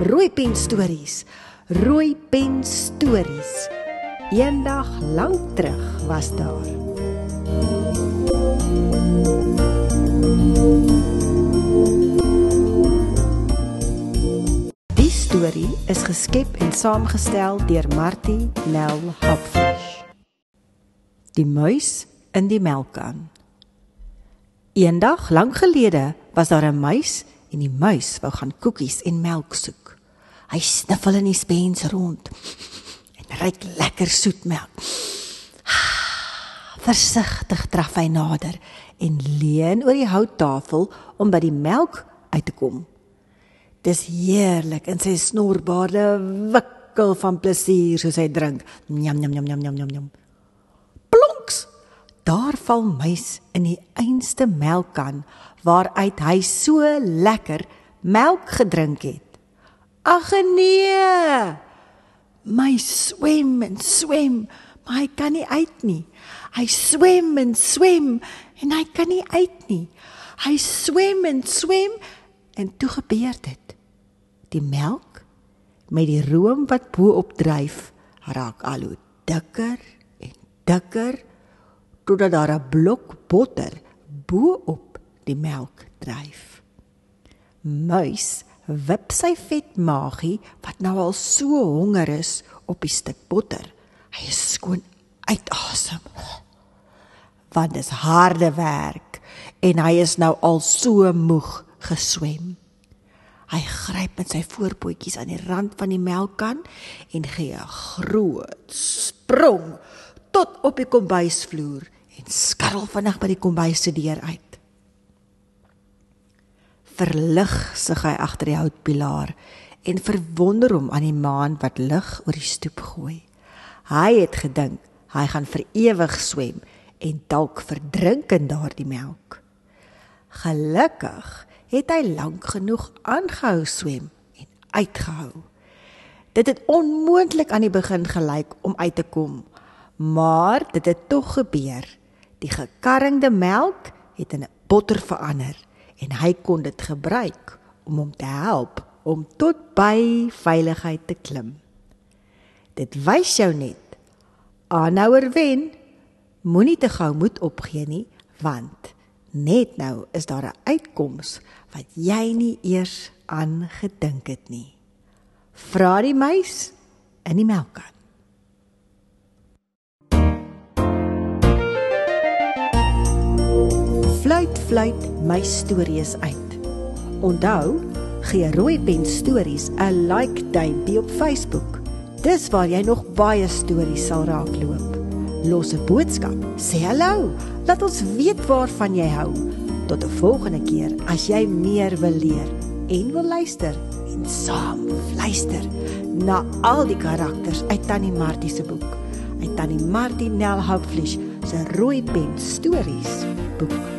Rooi pen stories. Rooi pen stories. Eendag lank terug was daar. Die storie is geskep en saamgestel deur Martie Nel Hopfish. Die muis in die melkkan. Eendag lank gelede was daar 'n muis en die muis wou gaan koekies en melk soek. Hy sniffel in die spens rond en ruik lekker soet melk. Versigtig draf hy nader en leun oor die houttafel om by die melk uit te kom. Dis heerlik en sy snorbaarde wikkel van plesier soos hy drink. Njam njam njam njam njam njam. Plonks! Daar val muis in die einste melkkan waaruit hy so lekker melk gedrink het. Ag nee! My swem en swem, maar hy kan nie uit nie. Hy swem en swem en hy kan nie uit nie. Hy swem en swem en toe gebeur dit. Die melk met die room wat bo-op dryf, raak al hoe dikker en dikker totdat daar 'n blok botter bo-op die melk dryf. Muis wip sy vet maagie wat nou al so honger is op die stuk botter. Hy is skoon uitasem. Want dit is harde werk en hy is nou al so moeg geswem. Hy gryp met sy voorpootjies aan die rand van die melkkan en gee 'n groot sprong tot op die kombuisvloer en skarrel vinnig by die kombuis se deur uit. Verlig sig hy agter die houtpilaar en verwonder hom aan die maan wat lig oor die stoep gooi. Hy het gedink hy gaan vir ewig swem en dalk verdrink in daardie melk. Gelukkig het hy lank genoeg aangehou swem en uitgehou. Dit het onmoontlik aan die begin gelyk om uit te kom, maar dit het tog gebeur. Die gekarringde melk het in 'n botter verander en hy kon dit gebruik om hom te help om tot by veiligheid te klim. Dit wys jou net aanhouer wen moenie te gou moed opgee nie want net nou is daar 'n uitkoms wat jy nie eers aan gedink het nie. Vra die muis in die melkkan. Fluit fluit my stories uit. Onthou, gee Rooi Pen Stories 'n like duimpie op Facebook. Dis waar jy nog baie stories sal raakloop. Los 'n boodskap, sê hallo, laat ons weet waarvan jy hou. Tot 'n volgende keer as jy meer wil leer en wil luister en saam luister na al die karakters uit Tannie Martie se boek. Uit Tannie Martie Nel Houpfleisch se Rooi Pen Stories boek.